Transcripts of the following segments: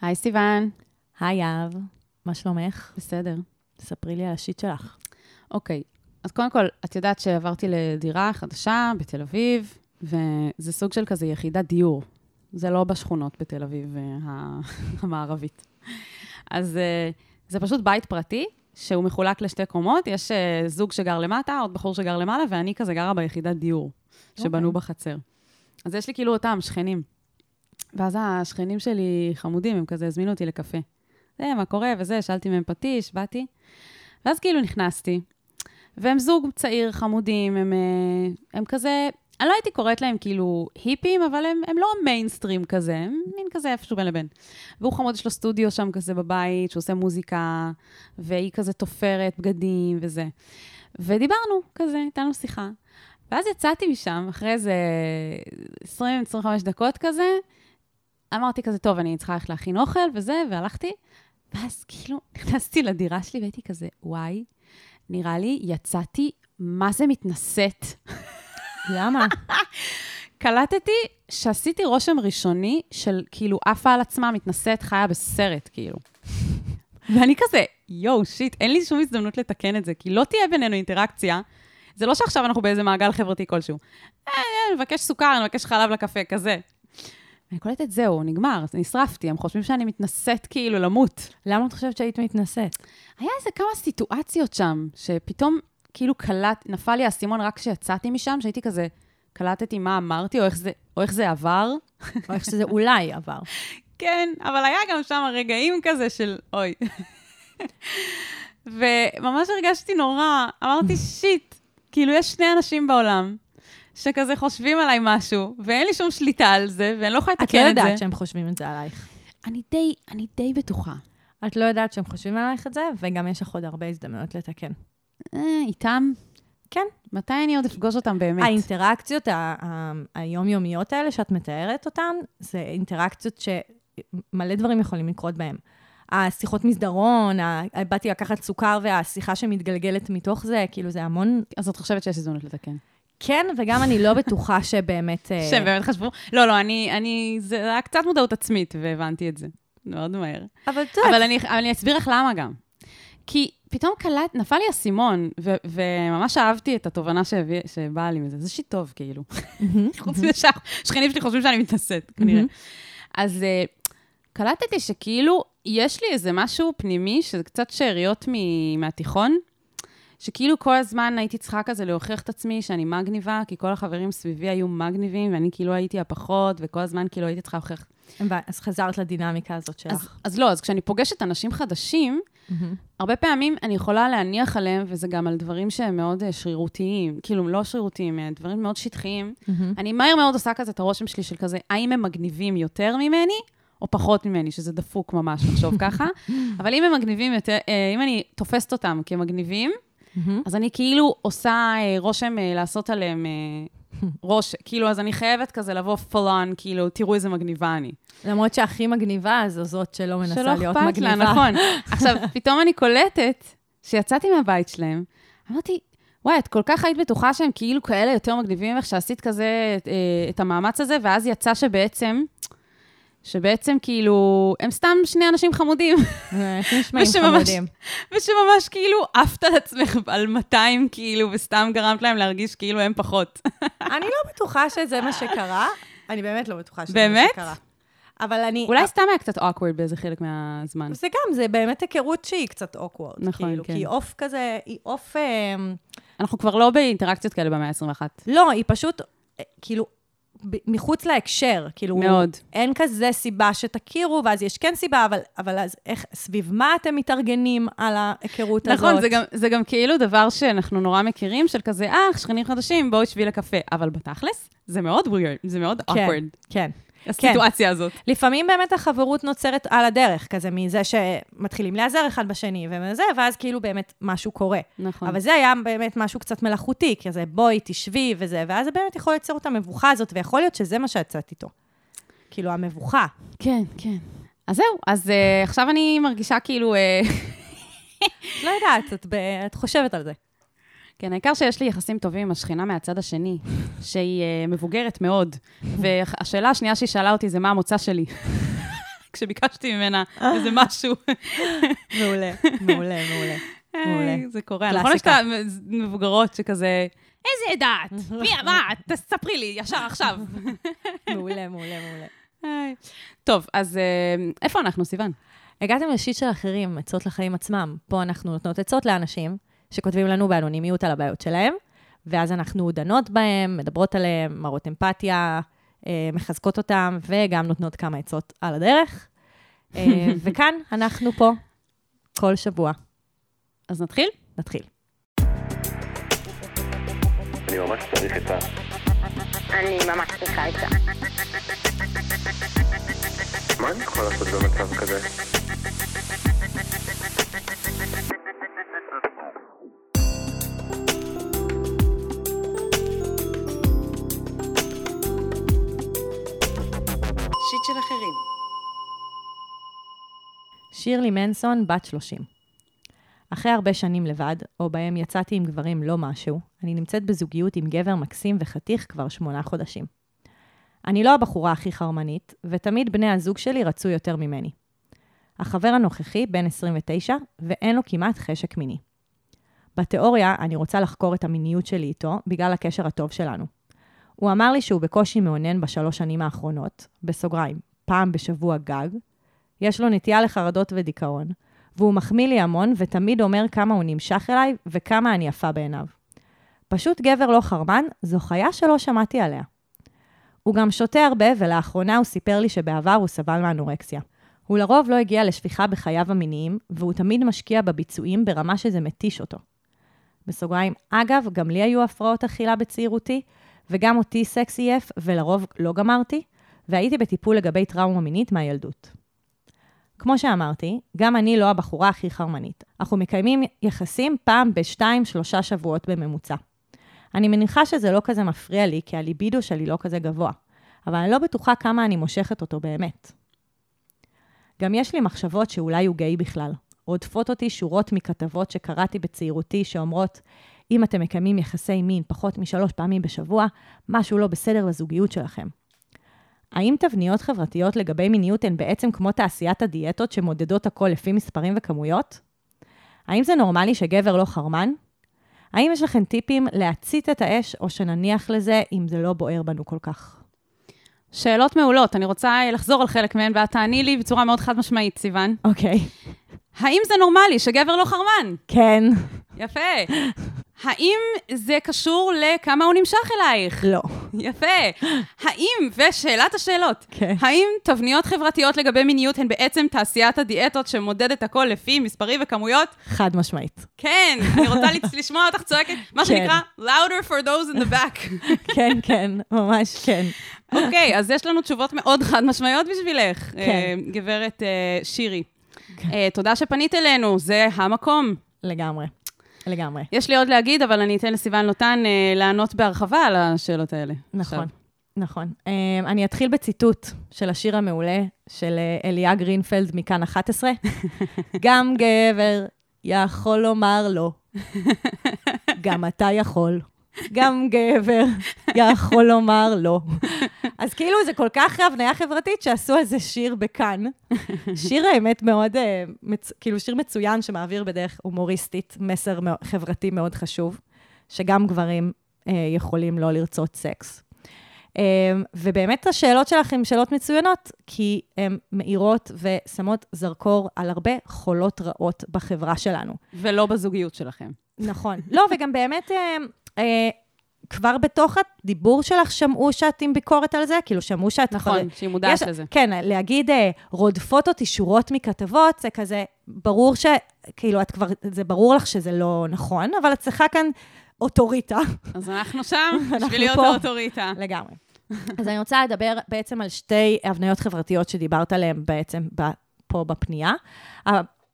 היי סיוון. היי יהב, מה שלומך? בסדר. ספרי לי על השיט שלך. אוקיי, אז קודם כל, את יודעת שעברתי לדירה חדשה בתל אביב, וזה סוג של כזה יחידת דיור. זה לא בשכונות בתל אביב אה, המערבית. אז אה, זה פשוט בית פרטי, שהוא מחולק לשתי קומות, יש אה, זוג שגר למטה, עוד בחור שגר למעלה, ואני כזה גרה ביחידת דיור, שבנו okay. בחצר. אז יש לי כאילו אותם, שכנים. ואז השכנים שלי חמודים, הם כזה הזמינו אותי לקפה. זה, מה קורה וזה, שאלתי מהם פטיש, באתי. ואז כאילו נכנסתי, והם זוג צעיר, חמודים, הם, הם כזה, אני לא הייתי קוראת להם כאילו היפים, אבל הם, הם לא מיינסטרים כזה, הם מין כזה איפשהו בין לבין. והוא חמוד, יש לו סטודיו שם כזה בבית, שהוא עושה מוזיקה, והיא כזה תופרת בגדים וזה. ודיברנו כזה, הייתה לנו שיחה. ואז יצאתי משם, אחרי איזה 20-25 דקות כזה, אמרתי כזה, טוב, אני צריכה ללכת להכין אוכל וזה, והלכתי. ואז כאילו נכנסתי לדירה שלי והייתי כזה, וואי, נראה לי יצאתי, מה זה מתנשאת. למה? קלטתי שעשיתי רושם ראשוני של כאילו עפה על עצמה, מתנשאת, חיה בסרט, כאילו. ואני כזה, יואו, שיט, אין לי שום הזדמנות לתקן את זה, כי לא תהיה בינינו אינטראקציה. זה לא שעכשיו אנחנו באיזה מעגל חברתי כלשהו. אה, אה, נבקש סוכר, נבקש חלב לקפה, כזה. אני קולטת, זהו, נגמר, נשרפתי, הם חושבים שאני מתנשאת כאילו למות. למה את חושבת שהיית מתנשאת? היה איזה כמה סיטואציות שם, שפתאום כאילו קלט, נפל לי האסימון רק כשיצאתי משם, שהייתי כזה, קלטתי מה אמרתי, או איך זה, או איך זה עבר. או איך שזה אולי עבר. כן, אבל היה גם שם רגעים כזה של, אוי. וממש הרגשתי נורא, אמרתי, שיט, כאילו, יש שני אנשים בעולם שכזה חושבים עליי משהו, ואין לי שום שליטה על זה, ואני לא יכולה לתקן את זה. את לא יודעת שהם חושבים את זה עלייך. אני די, אני די בטוחה. את לא יודעת שהם חושבים עלייך את זה, וגם יש לך עוד הרבה הזדמנויות לתקן. אה, איתם? כן. מתי אני עוד אפגוש אותם באמת? האינטראקציות היומיומיות האלה שאת מתארת אותן, זה אינטראקציות שמלא דברים יכולים לקרות בהן. השיחות מסדרון, באתי לקחת סוכר והשיחה שמתגלגלת מתוך זה, כאילו זה המון... אז את חושבת שיש הזדמנות לתקן. כן, וגם אני לא בטוחה שבאמת... אה, שהם באמת חשבו? לא, לא, אני, אני, זה היה קצת מודעות עצמית, והבנתי את זה מאוד מהר. אבל יודעת... אבל אני, אני אסביר לך למה גם. כי פתאום קלט, נפל לי אסימון, ו- וממש אהבתי את התובנה שהביא, שבאה לי מזה. זה שיט טוב, כאילו. חוץ מזה שהשכנים שלי חושבים שאני מתנשאת, כנראה. אז uh, קלטתי שכאילו, יש לי איזה משהו פנימי, שזה קצת שאריות מ- מהתיכון, שכאילו כל הזמן הייתי צריכה כזה להוכיח את עצמי שאני מגניבה, כי כל החברים סביבי היו מגניבים, ואני כאילו הייתי הפחות, וכל הזמן כאילו הייתי צריכה להוכיח. אז חזרת לדינמיקה הזאת שלך. אז, אז לא, אז כשאני פוגשת אנשים חדשים, mm-hmm. הרבה פעמים אני יכולה להניח עליהם, וזה גם על דברים שהם מאוד אה, שרירותיים, כאילו, לא שרירותיים, אה, דברים מאוד שטחיים. Mm-hmm. אני מהר מאוד עושה כזה את הרושם שלי של כזה, האם הם מגניבים יותר ממני, או פחות ממני, שזה דפוק ממש לחשוב ככה. אבל אם הם מגניבים יותר, אה, אם אני תופסת אותם כמגניבים, mm-hmm. אז אני כאילו עושה רושם לעשות עליהם ראש, כאילו, אז אני חייבת כזה לבוא full on, כאילו, תראו איזה מגניבה אני. למרות שהכי מגניבה זו זאת שלא מנסה שלא להיות מגניבה. שלא אכפת לה, נכון. עכשיו, פתאום אני קולטת, שיצאתי מהבית שלהם, אמרתי, וואי, את כל כך היית בטוחה שהם כאילו כאלה יותר מגניבים ממך, שעשית כזה אה, את המאמץ הזה, ואז יצא שבעצם, שבעצם כאילו, הם סתם שני אנשים חמודים. נשמעים חמודים. ושממש כאילו עפת על עצמך על 200 כאילו, וסתם גרמת להם להרגיש כאילו הם פחות. אני לא בטוחה שזה מה שקרה. אני באמת לא בטוחה שזה מה שקרה. באמת? אבל אני... אולי סתם היה קצת awkward באיזה חלק מהזמן. זה גם, זה באמת היכרות שהיא קצת awkward. נכון, כאילו, כן. כי היא עוף כזה, היא עוף... אה, אנחנו כבר לא באינטראקציות כאלה במאה ה-21. לא, היא פשוט, אה, כאילו, מחוץ להקשר. כאילו, מאוד. אין כזה סיבה שתכירו, ואז יש כן סיבה, אבל, אבל אז איך, סביב מה אתם מתארגנים על ההיכרות נכון, הזאת? נכון, זה, זה גם כאילו דבר שאנחנו נורא מכירים, של כזה, אה, שכנים חדשים, בואו שבי לקפה. אבל בתכלס, זה מאוד weird, זה מאוד כן, awkward. כן. הסיטואציה כן. הזאת. לפעמים באמת החברות נוצרת על הדרך, כזה מזה שמתחילים להיעזר אחד בשני ומזה, ואז כאילו באמת משהו קורה. נכון. אבל זה היה באמת משהו קצת מלאכותי, כזה בואי, תשבי וזה, ואז זה באמת יכול ליצור את המבוכה הזאת, ויכול להיות שזה מה שיצאת איתו. כאילו, המבוכה. כן, כן. אז זהו, אז uh, עכשיו אני מרגישה כאילו... Uh... לא יודעת, את, ב... את חושבת על זה. כן, העיקר שיש לי יחסים טובים עם השכנה מהצד השני, שהיא uh, מבוגרת מאוד. והשאלה השנייה שהיא שאלה אותי זה מה המוצא שלי. כשביקשתי ממנה איזה משהו. מעולה, מעולה, מעולה. מעולה. היי, זה קורה. נכון, יש את המבוגרות שכזה, איזה דת? מי אמרת? תספרי לי, ישר עכשיו. מעולה, מעולה, מעולה. טוב, אז אה, איפה אנחנו, סיוון? הגעתם לשיט של אחרים, עצות לחיים עצמם. פה אנחנו נותנות עצות לאנשים שכותבים לנו באנונימיות על הבעיות שלהם, ואז אנחנו דנות בהם, מדברות עליהם, מראות אמפתיה, אה, מחזקות אותם, וגם נותנות כמה עצות על הדרך. אה, וכאן אנחנו פה כל שבוע. אז נתחיל? נתחיל. אני ממש צריך עצה. אני ממש צריכה עצה. מה אני יכול לעשות במצב כזה? של אחרים. שירלי מנסון, בת 30. אחרי הרבה שנים לבד, או בהם יצאתי עם גברים לא משהו, אני נמצאת בזוגיות עם גבר מקסים וחתיך כבר שמונה חודשים. אני לא הבחורה הכי חרמנית, ותמיד בני הזוג שלי רצו יותר ממני. החבר הנוכחי בן 29, ואין לו כמעט חשק מיני. בתיאוריה, אני רוצה לחקור את המיניות שלי איתו, בגלל הקשר הטוב שלנו. הוא אמר לי שהוא בקושי מאונן בשלוש שנים האחרונות, בסוגריים, פעם בשבוע גג, יש לו נטייה לחרדות ודיכאון, והוא מחמיא לי המון ותמיד אומר כמה הוא נמשך אליי וכמה אני יפה בעיניו. פשוט גבר לא חרמן, זו חיה שלא שמעתי עליה. הוא גם שותה הרבה, ולאחרונה הוא סיפר לי שבעבר הוא סבל מאנורקסיה. הוא לרוב לא הגיע לשפיכה בחייו המיניים, והוא תמיד משקיע בביצועים ברמה שזה מתיש אותו. בסוגריים, אגב, גם לי היו הפרעות אכילה בצעירותי, וגם אותי סקס עייף, ולרוב לא גמרתי, והייתי בטיפול לגבי טראומה מינית מהילדות. כמו שאמרתי, גם אני לא הבחורה הכי חרמנית. אנחנו מקיימים יחסים פעם בשתיים, שלושה שבועות בממוצע. אני מניחה שזה לא כזה מפריע לי, כי הליבידו שלי לא כזה גבוה, אבל אני לא בטוחה כמה אני מושכת אותו באמת. גם יש לי מחשבות שאולי הוא גיי בכלל. רודפות אותי שורות מכתבות שקראתי בצעירותי שאומרות, אם אתם מקיימים יחסי מין פחות משלוש פעמים בשבוע, משהו לא בסדר בזוגיות שלכם. האם תבניות חברתיות לגבי מיניות הן בעצם כמו תעשיית הדיאטות שמודדות הכל לפי מספרים וכמויות? האם זה נורמלי שגבר לא חרמן? האם יש לכם טיפים להצית את האש, או שנניח לזה אם זה לא בוער בנו כל כך? שאלות מעולות, אני רוצה לחזור על חלק מהן, ואת תעני לי בצורה מאוד חד משמעית, סיוון. אוקיי. האם זה נורמלי שגבר לא חרמן? כן. יפה. האם זה קשור לכמה הוא נמשך אלייך? לא. יפה. האם, ושאלת השאלות, כן. האם תבניות חברתיות לגבי מיניות הן בעצם תעשיית הדיאטות שמודדת הכל לפי מספרים וכמויות? חד משמעית. כן, אני רוצה לשמוע אותך צועקת, מה כן. שנקרא, louder for those in the back. כן, כן, ממש כן. אוקיי, אז יש לנו תשובות מאוד חד משמעיות בשבילך, כן. אה, גברת אה, שירי. אה, תודה שפנית אלינו, זה המקום. לגמרי. לגמרי. יש לי עוד להגיד, אבל אני אתן לסיוון לוטן אה, לענות בהרחבה על השאלות האלה. נכון, עכשיו. נכון. Um, אני אתחיל בציטוט של השיר המעולה של אליה גרינפלד מכאן 11. גם גבר יכול לומר לא. גם אתה יכול. גם גבר יכול לומר לא. אז כאילו זה כל כך הבניה חברתית שעשו איזה שיר בכאן. שיר האמת מאוד, אה, מצ... כאילו שיר מצוין שמעביר בדרך הומוריסטית מסר חברתי מאוד חשוב, שגם גברים אה, יכולים לא לרצות סקס. אה, ובאמת השאלות שלך הן שאלות מצוינות, כי הן מאירות ושמות זרקור על הרבה חולות רעות בחברה שלנו. ולא בזוגיות שלכם. נכון. לא, וגם באמת, אה, כבר בתוך הדיבור שלך שמעו שאת עם ביקורת על זה? כאילו, שמעו שאת... נכון, כבר- שהיא מודעת יש- לזה. כן, להגיד, אה, רודפות אותי שורות מכתבות, זה כזה, ברור ש... כאילו, את כבר, זה ברור לך שזה לא נכון, אבל את צריכה כאן אוטוריטה. אז אנחנו שם, בשביל להיות. האוטוריטה. לגמרי. אז אני רוצה לדבר בעצם על שתי הבניות חברתיות שדיברת עליהן בעצם ב- פה בהבניה.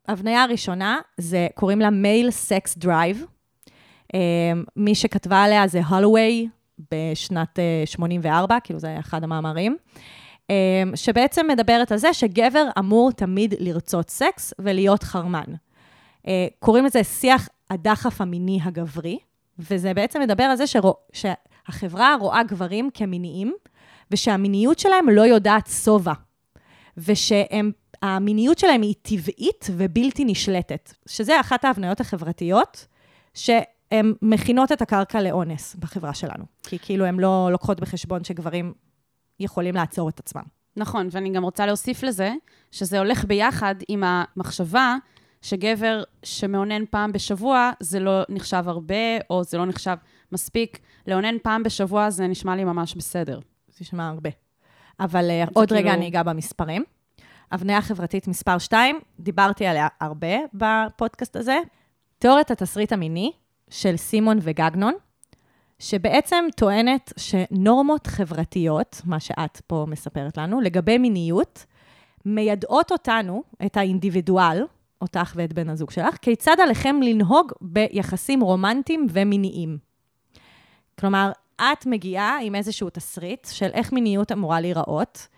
ההבניה הראשונה, זה, קוראים לה male sex drive. מי שכתבה עליה זה הולווי בשנת אה, 84, כאילו זה אחד המאמרים, אה, שבעצם מדברת על זה שגבר אמור תמיד לרצות סקס ולהיות חרמן. אה, קוראים לזה שיח הדחף המיני הגברי, וזה בעצם מדבר על זה שרוא, שהחברה רואה גברים כמיניים, ושהמיניות שלהם לא יודעת שובע. ושהמיניות שלהם היא טבעית ובלתי נשלטת, שזה אחת ההבניות החברתיות, שהן מכינות את הקרקע לאונס בחברה שלנו. כי כאילו הן לא לוקחות בחשבון שגברים יכולים לעצור את עצמם. נכון, ואני גם רוצה להוסיף לזה, שזה הולך ביחד עם המחשבה שגבר שמאונן פעם בשבוע, זה לא נחשב הרבה, או זה לא נחשב מספיק. לאונן פעם בשבוע זה נשמע לי ממש בסדר. זה נשמע הרבה. אבל uh, עוד כאילו- רגע אני אגע במספרים. הבניה חברתית מספר 2, דיברתי עליה הרבה בפודקאסט הזה. תיאוריית התסריט המיני של סימון וגגנון, שבעצם טוענת שנורמות חברתיות, מה שאת פה מספרת לנו, לגבי מיניות, מיידעות אותנו, את האינדיבידואל, אותך ואת בן הזוג שלך, כיצד עליכם לנהוג ביחסים רומנטיים ומיניים. כלומר, את מגיעה עם איזשהו תסריט של איך מיניות אמורה להיראות,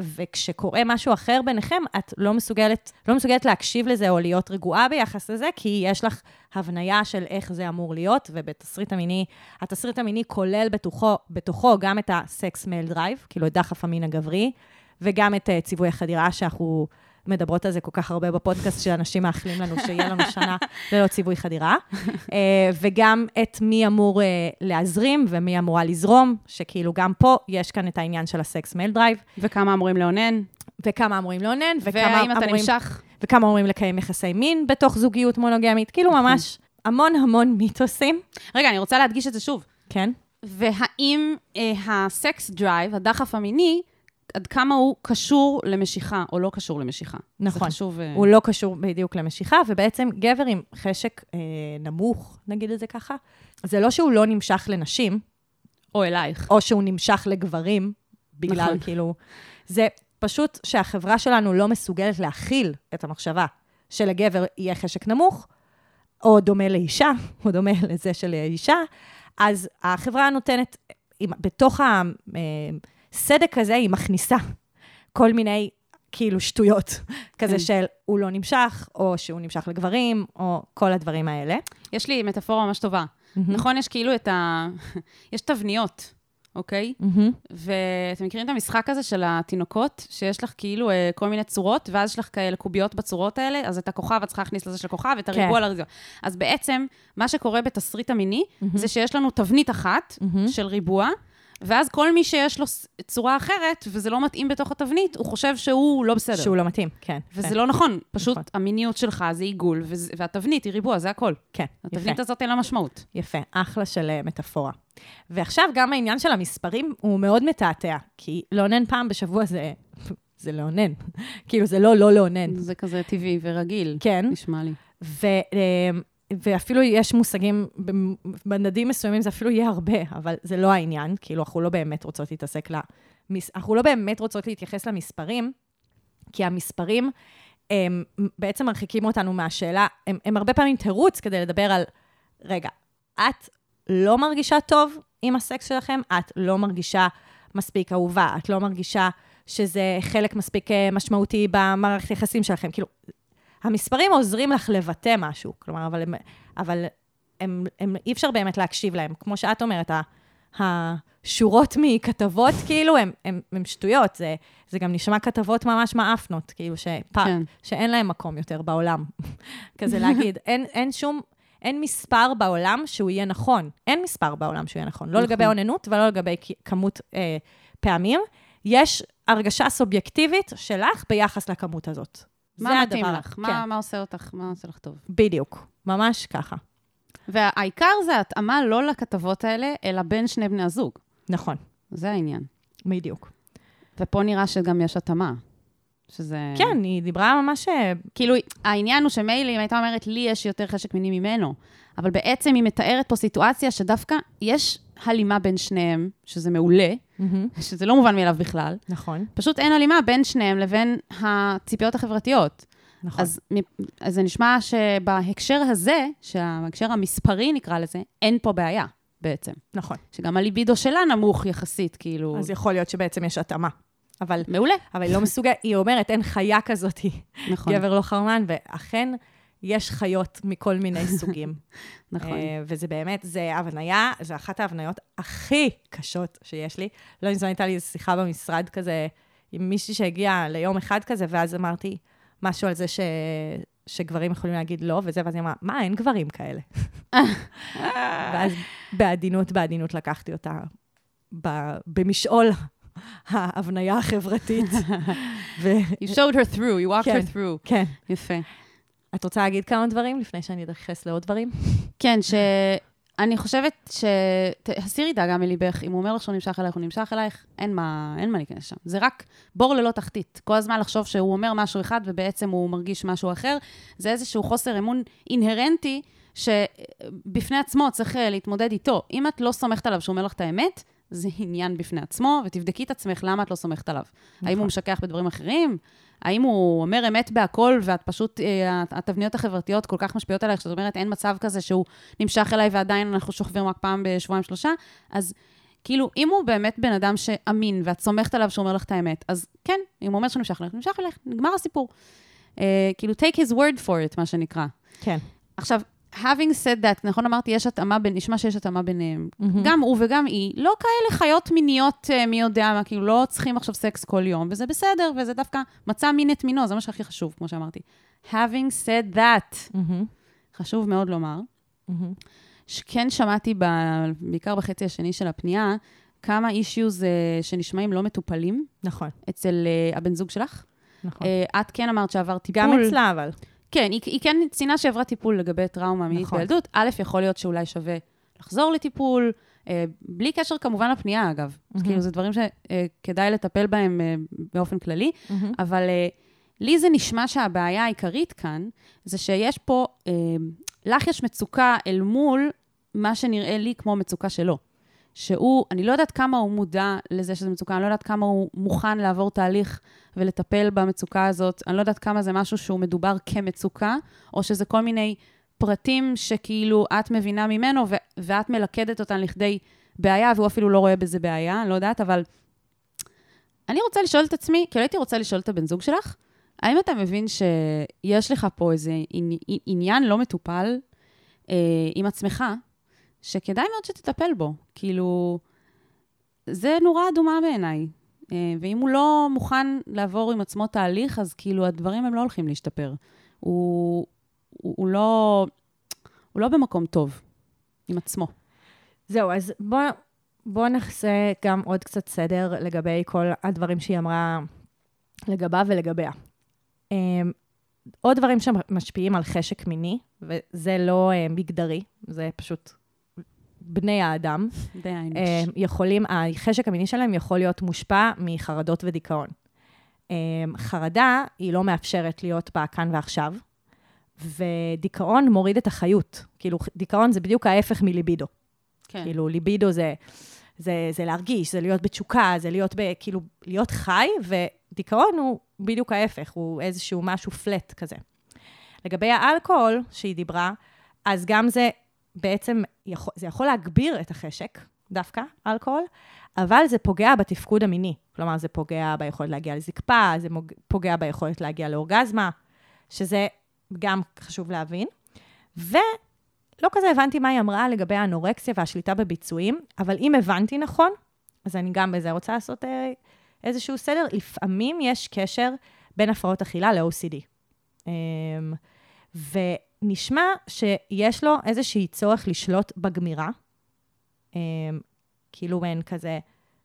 וכשקורה משהו אחר ביניכם, את לא מסוגלת, לא מסוגלת להקשיב לזה או להיות רגועה ביחס לזה, כי יש לך הבניה של איך זה אמור להיות, ובתסריט המיני, התסריט המיני כולל בתוכו, בתוכו גם את ה sex male drive, כאילו את דחף המין הגברי, וגם את אה, ציווי החדירה, שאנחנו מדברות על זה כל כך הרבה בפודקאסט, שאנשים מאחלים לנו שיהיה לנו שנה ללא ציווי חדירה, אה, וגם את מי אמור אה, להזרים ומי אמורה לזרום, שכאילו גם פה יש כאן את העניין של ה sex male drive, וכמה אמורים לאונן, וכמה אמורים לאונן, וכמה אמורים, נמשך. וכמה אמורים לקיים יחסי מין בתוך זוגיות מונוגמית, כאילו ממש המון המון מיתוסים, רגע, אני רוצה להדגיש את זה שוב. כן? והאם אה, ה sex drive, הדחף המיני, עד כמה הוא קשור למשיכה או לא קשור למשיכה? נכון. זה חשוב... אה, הוא לא קשור בדיוק למשיכה, ובעצם גבר עם חשק אה, נמוך, נגיד את זה ככה, זה לא שהוא לא נמשך לנשים, או אלייך. או שהוא נמשך לגברים, בגלל נכון. כאילו... זה פשוט שהחברה שלנו לא מסוגלת להכיל את המחשבה שלגבר יהיה חשק נמוך, או דומה לאישה, או דומה לזה של אישה, אז החברה נותנת, בתוך הסדק הזה, היא מכניסה כל מיני כאילו שטויות, כזה כן. של הוא לא נמשך, או שהוא נמשך לגברים, או כל הדברים האלה. יש לי מטאפורה ממש טובה. נכון, יש כאילו את ה... יש תבניות, אוקיי? מהמם. ואתם מכירים את המשחק הזה של התינוקות, שיש לך כאילו אה, כל מיני צורות, ואז יש לך כאלה קוביות בצורות האלה, אז את הכוכב, את צריכה להכניס לזה של הכוכב, ואת כן. הריבוע לריבוע. אז בעצם, מה שקורה בתסריט המיני, זה שיש לנו תבנית אחת מהמם. של ריבוע, ואז כל מי שיש לו צורה אחרת, וזה לא מתאים בתוך התבנית, הוא חושב שהוא לא בסדר. שהוא לא מתאים, כן. וזה כן. לא נכון, פשוט נכון. המיניות שלך זה עיגול, וזה- והתבנית היא ריבוע, זה הכל. כן, יפה. התבנית הזאת אין לה משמעות. יפה, אחלה של אה, מטאפורה. ועכשיו גם העניין של המספרים הוא מאוד מתעתע, כי לאונן פעם בשבוע זה, זה לאונן. כאילו, זה לא לא לאונן. זה כזה טבעי ורגיל, כן, נשמע לי. ו, אה, ואפילו יש מושגים, במדדים מסוימים זה אפילו יהיה הרבה, אבל זה לא העניין, כאילו, אנחנו לא באמת רוצות להתעסק למס... אנחנו לא באמת רוצות להתייחס למספרים, כי המספרים הם בעצם מרחיקים אותנו מהשאלה, הם, הם הרבה פעמים תירוץ כדי לדבר על, רגע, את לא מרגישה טוב עם הסקס שלכם, את לא מרגישה מספיק אהובה, את לא מרגישה שזה חלק מספיק אה, משמעותי במערכת יחסים שלכם. כאילו, המספרים עוזרים לך לבטא משהו, כלומר, אבל, הם, אבל הם, הם, אי אפשר באמת להקשיב להם. כמו שאת אומרת, השורות מכתבות, כאילו, הם, הם, הם שטויות. זה, זה גם נשמע כתבות ממש מעפנות, כאילו, שפ, כן. שאין להם מקום יותר בעולם. כזה להגיד, אין, אין שום... אין מספר בעולם שהוא יהיה נכון. אין מספר בעולם שהוא יהיה נכון. לא נכון. לגבי אוננות ולא לגבי כמות אה, פעמים. יש הרגשה סובייקטיבית שלך ביחס לכמות הזאת. מה מתאים. לך? כן, מה, מה עושה אותך? מה עושה לך טוב? בדיוק. ממש ככה. והעיקר זה התאמה לא לכתבות האלה, אלא בין שני בני הזוג. נכון, זה העניין. בדיוק. ופה נראה שגם יש התאמה. שזה... כן, היא דיברה ממש... אה, כאילו, העניין הוא שמילא אם הייתה אומרת, לי יש יותר חשק מיני ממנו, אבל בעצם היא מתארת פה סיטואציה שדווקא יש הלימה בין שניהם, שזה מעולה, שזה לא מובן מאליו בכלל, נכון, פשוט אין הלימה בין שניהם לבין הציפיות החברתיות. נכון. אז, אז זה נשמע שבהקשר הזה, שההקשר המספרי נקרא לזה, אין פה בעיה בעצם. נכון. שגם הליבידו שלה נמוך יחסית, כאילו... אז יכול להיות שבעצם יש התאמה. אבל, מעולה. אבל היא לא מסוגלת, היא אומרת, אין חיה כזאת, נכון, גבר לא חרמן, ואכן, יש חיות מכל מיני סוגים. נכון. אה, וזה באמת, זה הבניה, זו אחת ההבניות הכי קשות שיש לי. לא מזמן הייתה לי איזו שיחה במשרד כזה עם מישהי שהגיעה ליום אחד כזה, ואז אמרתי משהו על זה ש... שגברים יכולים להגיד לא, וזה, ואז היא אמרה, מה, אין גברים כאלה. ואז בעדינות, בעדינות לקחתי אותה ב... במשעול ההבניה החברתית. ו... You showed her through, you walked כן. her through. כן. יפה. את רוצה להגיד כמה דברים לפני שאני אתייחס לעוד דברים? כן, שאני חושבת ש... הסירי דאגה מליבך, אם הוא אומר לך שהוא נמשך אלייך, הוא נמשך אלייך, אין מה, אין מה להיכנס שם. זה רק בור ללא תחתית. כל הזמן לחשוב שהוא אומר משהו אחד ובעצם הוא מרגיש משהו אחר, זה איזשהו חוסר אמון אינהרנטי, שבפני עצמו צריך אה, להתמודד איתו. אם את לא סומכת עליו שהוא אומר לך את האמת, זה עניין בפני עצמו, ותבדקי את עצמך למה את לא סומכת עליו. נכון. האם הוא משכח בדברים אחרים? האם הוא אומר אמת בהכל, ואת פשוט, אה, התבניות החברתיות כל כך משפיעות עלייך, שאת אומרת, אין מצב כזה שהוא נמשך אליי ועדיין אנחנו שוכבים רק פעם בשבועיים שלושה, אז כאילו, אם הוא באמת בן אדם שאמין, ואת סומכת עליו שהוא אומר לך את האמת, אז כן, אם הוא אומר שהוא נמשך אליך, נמשך אליך, נגמר הסיפור. אה, כאילו, take his word for it, מה שנקרא. כן. עכשיו, having said that, נכון אמרתי, יש התאמה בין, נשמע שיש התאמה ביניהם. מהמם. גם הוא וגם היא, לא כאלה חיות מיניות, אה, מי יודע מה, כאילו, לא צריכים עכשיו סקס כל יום, וזה בסדר, וזה דווקא מצא מין את מינו, זה מה שהכי חשוב, כמו שאמרתי. having said that, מהמם. חשוב מאוד לומר, מהמם. שכן שמעתי, ב, בעיקר בחצי השני של הפנייה, כמה אישיוז שנשמעים לא מטופלים נכון, אצל אה, הבן זוג שלך. נכון. אה, את כן אמרת שעברת טיפול. גם אצלה, אבל. כן, היא, היא כן ציינה שעברה טיפול לגבי טראומה מינית נכון. בילדות. א', יכול להיות שאולי שווה לחזור לטיפול, אה, בלי קשר כמובן לפנייה, אגב. אז כאילו, זה דברים שכדאי לטפל בהם אה, באופן כללי, מהמם. אבל אה, לי זה נשמע שהבעיה העיקרית כאן, זה שיש פה, אה, לך יש מצוקה אל מול מה שנראה לי כמו מצוקה שלו. שהוא, אני לא יודעת כמה הוא מודע לזה שזו מצוקה, אני לא יודעת כמה הוא מוכן לעבור תהליך ולטפל במצוקה הזאת, אני לא יודעת כמה זה משהו שהוא מדובר כמצוקה, או שזה כל מיני פרטים שכאילו את מבינה ממנו ו- ואת מלכדת אותן לכדי בעיה, והוא אפילו לא רואה בזה בעיה, אני לא יודעת, אבל אני רוצה לשאול את עצמי, כאילו הייתי רוצה לשאול את הבן זוג שלך, האם אתה מבין שיש לך פה איזה עני- עניין לא מטופל אה, עם עצמך, שכדאי מאוד שתטפל בו? כאילו, זה נורה אדומה בעיניי. אה, ואם הוא לא מוכן לעבור עם עצמו תהליך, אז כאילו הדברים הם לא הולכים להשתפר. הוא, הוא, הוא, לא, הוא לא במקום טוב עם עצמו. זהו, אז בואו בוא נעשה גם עוד קצת סדר לגבי כל הדברים שהיא אמרה לגביו ולגביה. Um, עוד דברים שמשפיעים על חשק מיני, וזה לא uh, מגדרי, זה פשוט בני האדם, האנוש. um, יכולים, החשק המיני שלהם יכול להיות מושפע מחרדות ודיכאון. Um, חרדה, היא לא מאפשרת להיות בכאן ועכשיו, ודיכאון מוריד את החיות. כאילו, דיכאון זה בדיוק ההפך מליבידו. כן. כאילו, ליבידו זה, זה, זה להרגיש, זה להיות בתשוקה, זה להיות, ב, כאילו, להיות חי, ודיכאון הוא בדיוק ההפך, הוא איזשהו משהו פלט כזה. לגבי האלכוהול שהיא דיברה, אז גם זה בעצם, יכול, זה יכול להגביר את החשק, דווקא, אלכוהול, אבל זה פוגע בתפקוד המיני. כלומר, זה פוגע ביכולת להגיע לזקפה, זה פוגע ביכולת להגיע לאורגזמה, שזה גם חשוב להבין. ולא כזה הבנתי מה היא אמרה לגבי האנורקסיה והשליטה בביצועים, אבל אם הבנתי נכון, אז אני גם בזה רוצה לעשות אה, איזשהו סדר. לפעמים יש קשר בין הפרעות אכילה ל-OCD. אמ, ונשמע שיש לו איזשהי צורך לשלוט בגמירה, אמ, כאילו מעין כזה,